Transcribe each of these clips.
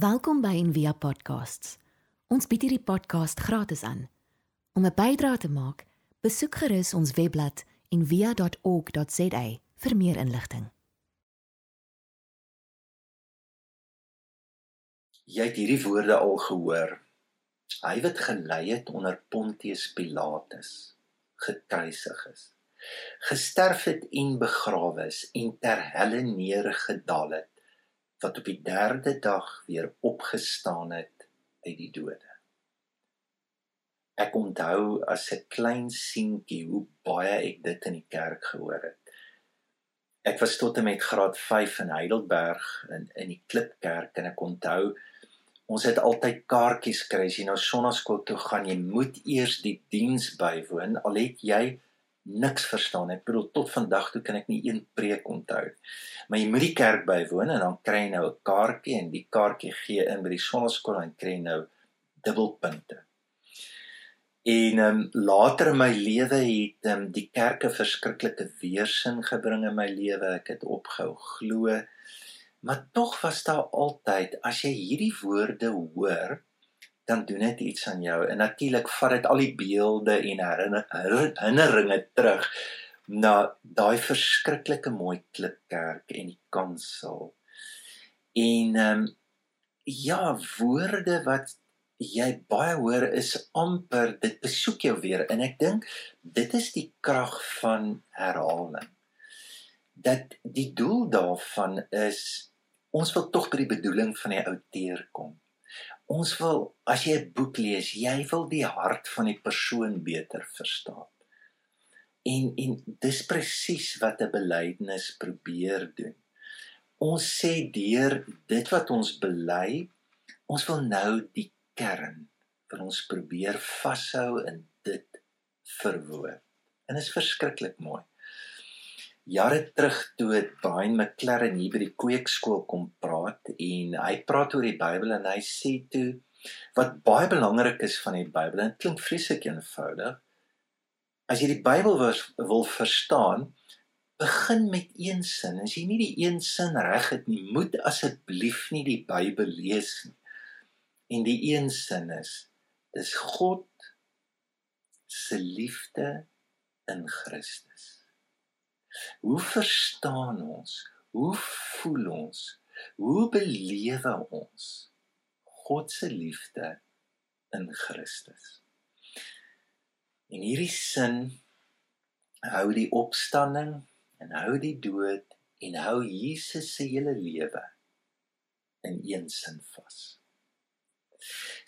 Welkom by Envia Podcasts. Ons bied hierdie podcast gratis aan. Om 'n bydrae te maak, besoek gerus ons webblad en via.org.za vir meer inligting. Jy het hierdie woorde al gehoor. Hy wat gelei het onder Pontius Pilatus, gekruisig is, gesterf het en begrawe is en ter helle neergedaal het, wat op die 3de dag weer opgestaan het uit die dode. Ek onthou as 'n klein seentjie hoe baie ek dit in die kerk gehoor het. Ek was tot en met graad 5 in Heidelberg in in die Klipkerk en ek onthou ons het altyd kaartjies kry as jy nou sonnaskool toe gaan jy moet eers die diens bywoon al het jy niks verstaan ek bedoel tot vandag toe kan ek nie een preek onthou maar jy moet die kerk bywoon en dan kry jy nou 'n kaartjie en die kaartjie gee in by die sonnaskool en kry nou dubbelpunte En um, later in my lewe het um, die kerke verskriklike weersin gebring in my lewe. Ek het opgehou glo. Maar tog was daar altyd as jy hierdie woorde hoor, dan doen dit iets aan jou. En natuurlik vat dit al die beelde en herinneringe terug na daai verskriklike mooi klipkerk en die kansel. En ehm um, ja, woorde wat jy baie hoor is amper dit besoek jou weer en ek dink dit is die krag van herhaling dat die doel daarvan is ons wil tog by die bedoeling van die outeer kom ons wil as jy 'n boek lees jy wil die hart van die persoon beter verstaan en en dis presies wat 'n belydenis probeer doen ons sê deur dit wat ons bely ons wil nou die kern wat ons probeer vashou in dit verwoord. En is verskriklik mooi. Jare terug toe het Brian McLaren hier by die kweekskool kom praat en hy praat oor die Bybel en hy sê toe wat baie belangrik is van die Bybel en klink vreeslik eenvoudig. As jy die Bybel wil, verstaan, begin met een sin. As jy nie die een sin reg het nie, moet asseblief nie die Bybel lees nie. En die een sin is dis God se liefde in Christus. Hoe verstaan ons? Hoe voel ons? Hoe belewe ons God se liefde in Christus? En hierdie sin hou die opstanding en hou die dood en hou Jesus se hele lewe in een sin vas.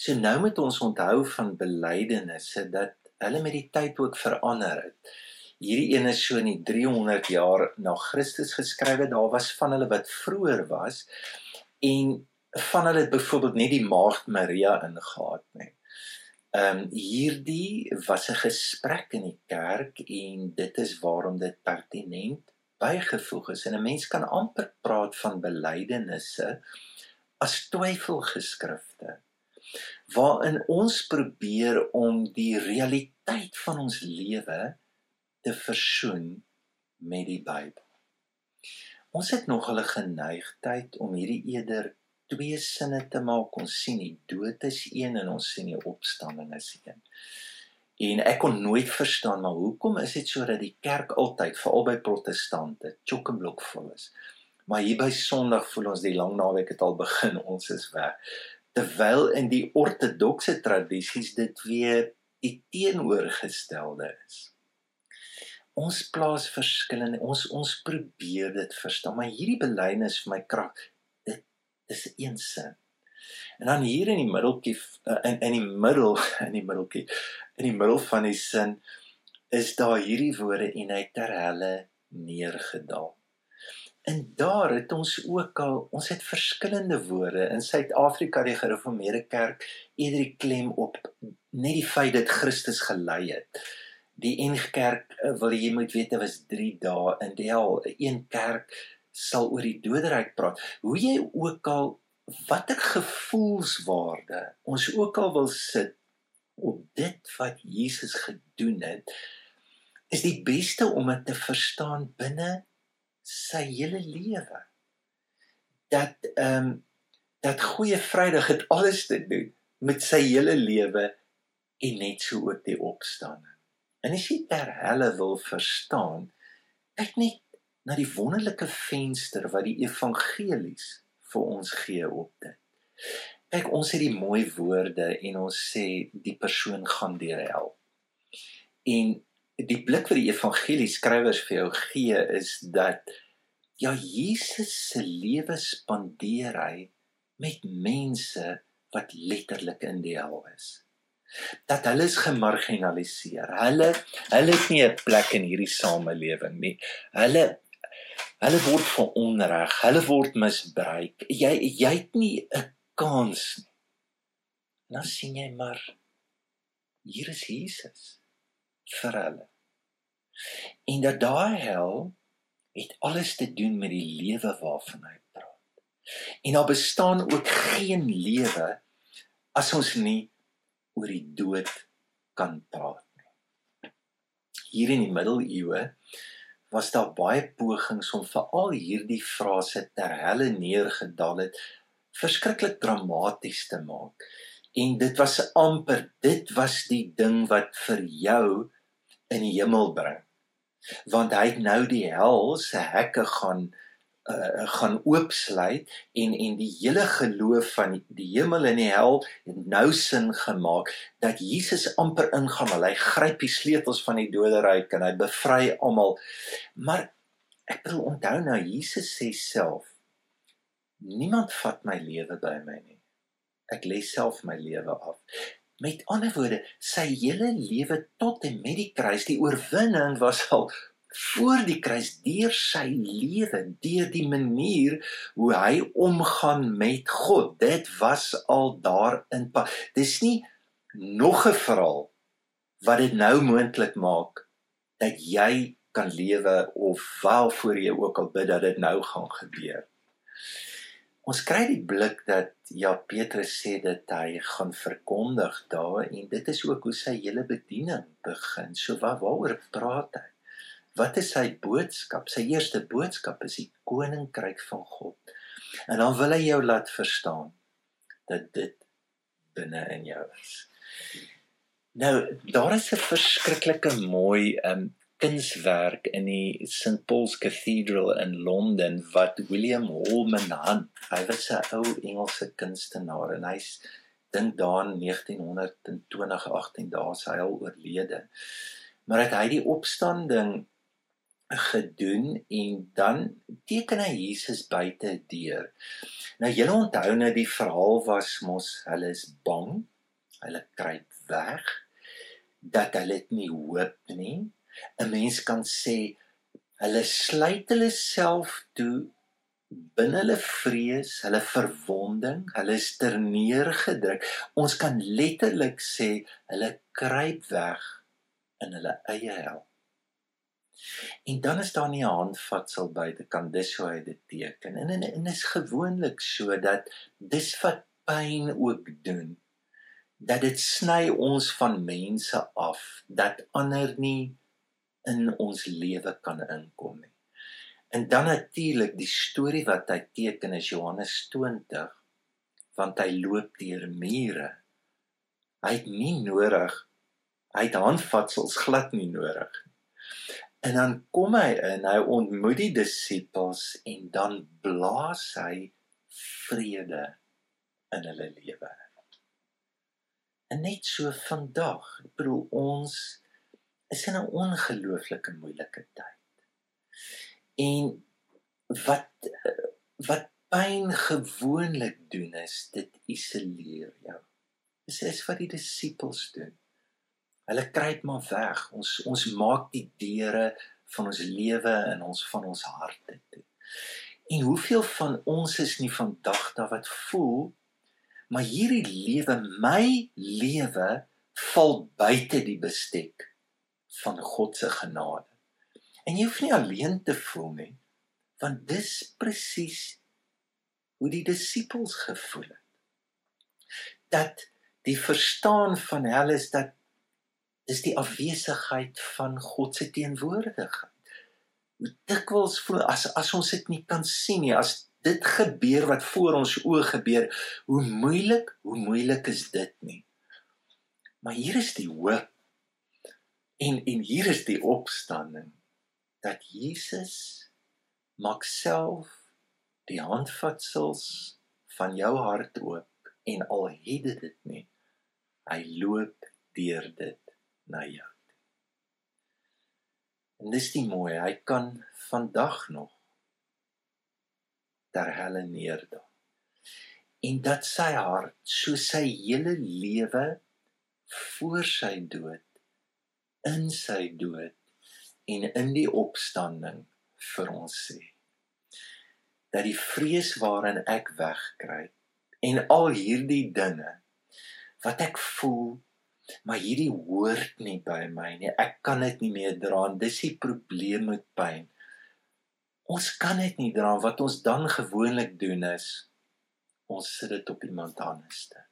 So nou moet ons onthou van belydenisse dat hulle met die tyd ook verander het. Hierdie een is so in die 300 jaar na Christus geskrywe. Daar was van hulle wat vroeër was en van hulle het byvoorbeeld net die maagd Maria ingehaat, nê. Ehm um, hierdie was 'n gesprek in die kerk en dit is waarom dit pertinent bygevoeg is. En 'n mens kan amper praat van belydenisse as twyfelgeskrifte waarin ons probeer om die realiteit van ons lewe te versoen met die Bybel. Ons het nog hulle geneigtheid om hierdie eerder twee sinne te maak. Ons sien die dood is een en ons sien die opstanding is een. En ek kon nooit verstaan maar hoekom is dit so dat die kerk altyd veral by protestante chock-and-block vol is. Maar hier by Sondag voel ons die lang naweek het al begin, ons is weg terwyl in die ortodokse tradisies dit weer teenoorgestelde is. Ons plaas verskillende ons ons probeer dit verstaan, maar hierdie belydenis vir my krag dit is een sin. En dan hier in die middeltjie eh, in in die middel in die middeltjie in die middel van die sin is daar hierdie woorde en hy ter helle neergedaal. En daar het ons ook al ons het verskillende woorde in Suid-Afrika die gereformeerde kerk eerder die klem op net die feit dat Christus gelei het. Die NG Kerk eh, wil jy moet weet dit was 3 dae in die hel. Een kerk sal oor die doderyk praat. Hoe jy ook al watter gevoelswaarde ons ook al wil sit op dit wat Jesus gedoen het is die beste om dit te verstaan binne sy hele lewe dat ehm um, dat Goeie Vrydag het alles te doen met sy hele lewe en net so ook die opstanding. En as jy ter helle wil verstaan, kyk net na die wonderlike venster wat die evangelies vir ons gee op dit. Kyk, ons het die mooi woorde en ons sê die persoon gaan deur hel. En die blik wat die evangelie skrywers vir jou gee is dat ja Jesus se lewe spandeer hy met mense wat letterlik in die hel is. Dat hulle is gemarginaliseer. Hulle hulle het nie 'n plek in hierdie samelewing nie. Hulle hulle word veronreg, hulle word misbruik. Jy jy het nie 'n kans nie. Nou sien jy maar hier is Jesus vir hulle. En dat daai hel het alles te doen met die lewe waarvan hy En daar bestaan ook geen lewe as ons nie oor die dood kan praat nie. Hier in die middeleeue was daar baie pogings om veral hierdie frase ter helle neergedaal het verskriklik dramaties te maak. En dit was amper dit was die ding wat vir jou in die hemel bring. Want hy het nou die hel se hekke gaan uh, gaan oopsluit en en die hele geloof van die, die hemel en die hel nou sin gemaak dat Jesus amper ingaan maar hy gryp die sleutels van die doderyk en hy bevry almal. Maar ek wil onthou nou Jesus sê self niemand vat my lewe by my nie. Ek lê self my lewe af. Met ander woorde sy hele lewe tot en met die kruis die oorwinning was al voor die kruis deur sy lewe, deur die manier hoe hy omgaan met God. Dit was al daar in. Dis nie nog 'n verhaal wat dit nou moontlik maak dat jy kan lewe of wel voor jy ook al bid dat dit nou gaan gebeur. Ons kry die blik dat ja Petrus sê dat hy gaan verkondig daar en dit is ook hoe sy hele bediening begin. So waar waaroor praat hy? Wat is sy boodskap? Sy eerste boodskap is die koninkryk van God. En dan wil hy jou laat verstaan dat dit binne in jou is. Nou, daar is 'n verskriklike mooi um kunswerk in die St Paul's Cathedral in Londen wat William Holman aan. Hy was 'n ou Engelse kunstenaar en hy's dink daan 1920 18 dae sy al oorlede. Maar het hy die opstanding gedoen en dan teken hy Jesus buite deur. Nou julle onthou nou die verhaal was mos hulle is bang. Hulle kruip weg dat hulle dit nie hoop nie. 'n Mens kan sê hulle sluit hulle self toe binne hulle vrees, hulle verwonding, hulle is terneergedruk. Ons kan letterlik sê hulle kruip weg in hulle eie hel. En dan is daar nie 'n handvatsel buitekant dis hoe hy dit teken. En en, en is gewoonlik so dat dis wat pyn ook doen. Dat dit sny ons van mense af dat ander nie in ons lewe kan inkom nie. En dan natuurlik die storie wat hy teken is Johannes 20 want hy loop deur mure. Hy het nie nodig hy het handvatsels glad nie nodig. En dan kom hy in, hy ontmoet die disippels en dan blaas hy vrede in hulle lewe. En net so vandag, ek bedoel ons is in 'n ongelooflike moeilike tyd. En wat wat pyn gewoonlik doen is dit isoleer jou. Dis is wat die disippels doen. Hulle kruip maar weg. Ons ons maak die deure van ons lewe en ons van ons harte toe. En hoeveel van ons is nie vandag daar wat voel maar hierdie lewe, my lewe val buite die bestek van God se genade. En jy hoef nie alleen te voel nie, want dis presies hoe die disippels gevoel het. Dat die verstaan van hulle is dat dis die afwesigheid van God se teenwoordigheid. Hoe dikwels voel as as ons dit nie kan sien nie, as dit gebeur wat voor ons oë gebeur, hoe moeilik, hoe moeilik is dit nie. Maar hier is die hoop. En en hier is die opstanding dat Jesus maak self die handvatsels van jou hart oop en al het dit nie hy loop deur dit na jou en dis die mooi hy kan vandag nog ter helle neerdaal en dat sy hart so sy hele lewe voor sy dood in sy dood en in die opstanding vir ons sê. Dat die vrees waarin ek wegkry en al hierdie dinge wat ek voel maar hierdie hoort nie by my nie. Ek kan dit nie meer dra en dis die probleem met pyn. Ons kan dit nie dra. Wat ons dan gewoonlik doen is ons sit dit op iemand anderste.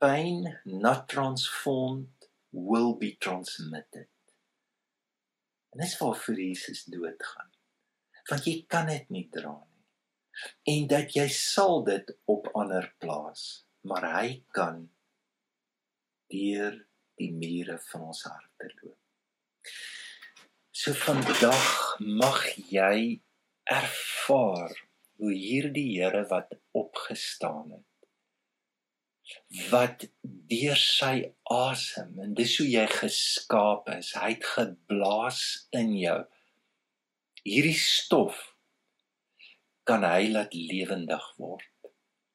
Pain not transformed will be transmitted. En dis waar vir Jesus doodgaan. Want jy kan dit nie dra nie. En dat jy sal dit op ander plaas maar hy kan deur die mure van ons harte loop so vandag mag jy ervaar hoe hierdie Here wat opgestaan het wat deur sy asem en dis hoe jy geskaap is hy het geblaas in jou hierdie stof kan hy laat lewendig word.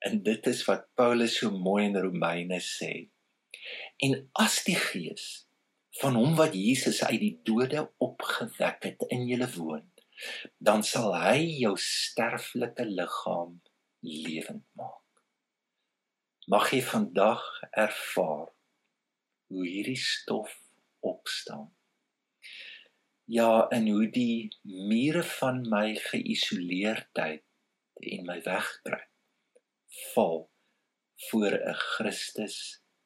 En dit is wat Paulus so mooi in Romeine sê. En as die gees van hom wat Jesus uit die dode opgewek het in julle woon, dan sal hy jou sterflike liggaam lewend maak. Mag jy vandag ervaar hoe hierdie stof opstaan. Ja, en hoe die mure van my geïsoleerdheid en my wegtrek val voor 'n Christus